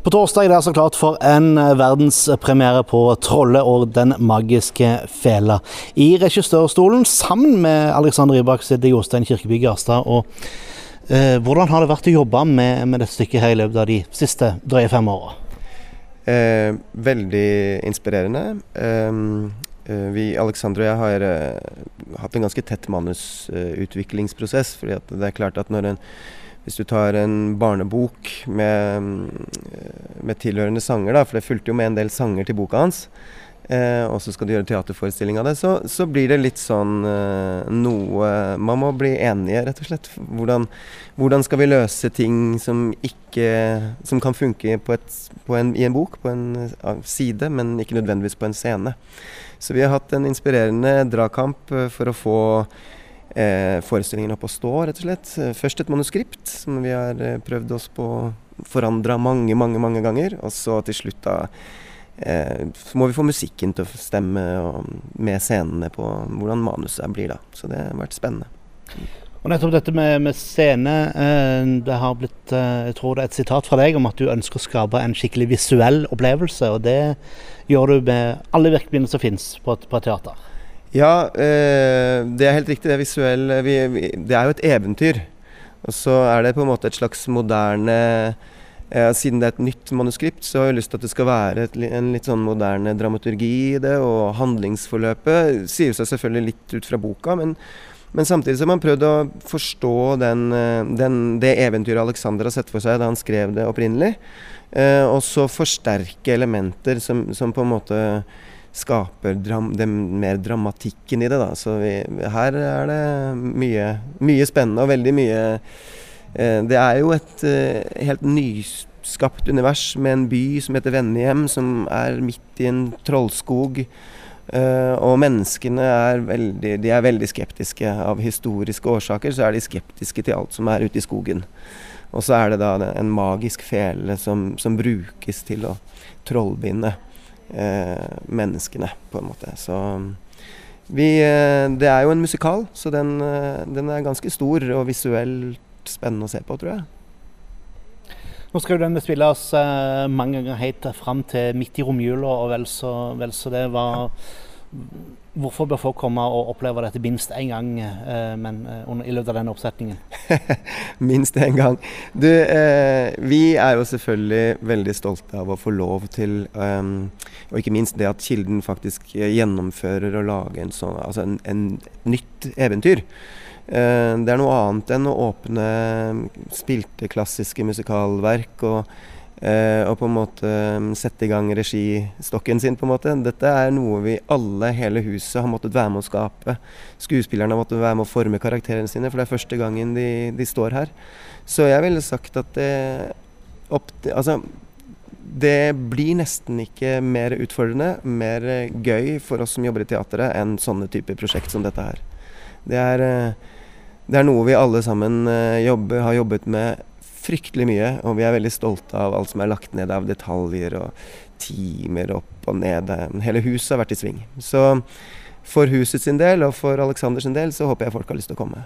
På torsdag er det så klart for en verdenspremiere på 'Trolle og den magiske fela'. I regissørstolen sammen med Alexander Rybak sitter Jostein Kirkeby Garstad. og eh, Hvordan har det vært å jobbe med, med dette stykket her i løpet av de siste drøye fem åra? Eh, veldig inspirerende. Eh, vi, Alexander og jeg har eh, hatt en ganske tett manusutviklingsprosess. fordi det er klart at når en hvis du tar en barnebok med, med tilhørende sanger, da, for det fulgte jo med en del sanger til boka hans, eh, og så skal du gjøre teaterforestilling av det, så, så blir det litt sånn eh, noe Man må bli enige, rett og slett. Hvordan, hvordan, skal vi løse ting som ikke Som kan funke på et, på en, i en bok, på en side, men ikke nødvendigvis på en scene. Så vi har hatt en inspirerende dragkamp eh, for å få eh, forestillingen opp å stå, rett og slett. Først et manuskript som vi har eh, prøvd oss på forandra mange, mange, mange ganger. Og så til slutt da eh, så må vi få musikken til å stemme med scenene på hvordan manuset blir da. Så det har vært spennende. Og nettopp dette med, med scene. Eh, det har blitt eh, jeg tror det er et sitat fra deg om at du ønsker å skape en skikkelig visuell opplevelse. Og det gjør du med alle virkemidlene som finnes på, på et teater. Ja, eh, det er helt riktig. Det er visuell vi, vi, Det er jo et eventyr. Og så er det på en måte et slags moderne eh, Siden det er et nytt manuskript, så har jeg lyst til at det skal være et, en litt sånn moderne dramaturgi i det. Og handlingsforløpet sier seg selvfølgelig litt ut fra boka, men, men samtidig så har man prøvd å forstå den, eh, den, det eventyret Alexander har sett for seg da han skrev det opprinnelig. Eh, og så forsterke elementer som, som på en måte skaper dram, det, mer dramatikken i det. Da. Så vi, her er det mye, mye, spennende og veldig mye eh, Det er jo et eh, helt nyskapt univers med en by som heter Vennehjem, som er midt i en trollskog. Uh, og menneskene er veldig, de er veldig skeptiske. Av historiske årsaker så er de skeptiske til alt som er ute i skogen. Og så er det da en magisk fele som, som brukes til å trollbinde eh, menneskene, på en måte. Så vi eh, Det er jo en musikal, så den, eh, den, er ganske stor og visuelt spennende å se på, tror jeg. Nå skal jo den spilles eh, mange ganger helt fram til midt i romjula, og vel så, vel så det var Hvorfor bør folk komme og oppleve dette minst én gang eh, men, eh, i løpet av denne oppsetningen? minst én gang. Du, eh, vi er jo selvfølgelig veldig stolte av å få lov til um, Og ikke minst det at Kilden faktisk gjennomfører og lager en sånn, altså en, en nytt eventyr. Uh, det er noe annet enn å åpne spilte klassiske musikalverk. og og på en måte um, sette i gang registokken sin. på en måte. Dette er noe vi alle, hele huset, har måttet være med å skape. Skuespillerne har måttet være med å forme karakterene sine, for det er første gangen de, de står her. Så jeg ville sagt at det, opp, altså, det blir nesten ikke mer utfordrende, mer gøy for oss som jobber i teatret, enn sånne typer prosjekt som dette her. Det er, uh, det er noe vi alle sammen jobber, har jobbet med fryktelig mye, og vi er veldig stolte av alt som er lagt ned av detaljer og timer opp og ned. Hele huset har vært i sving. Så for huset sin del og for Aleksanders sin del så håper jeg folk har lyst til å komme.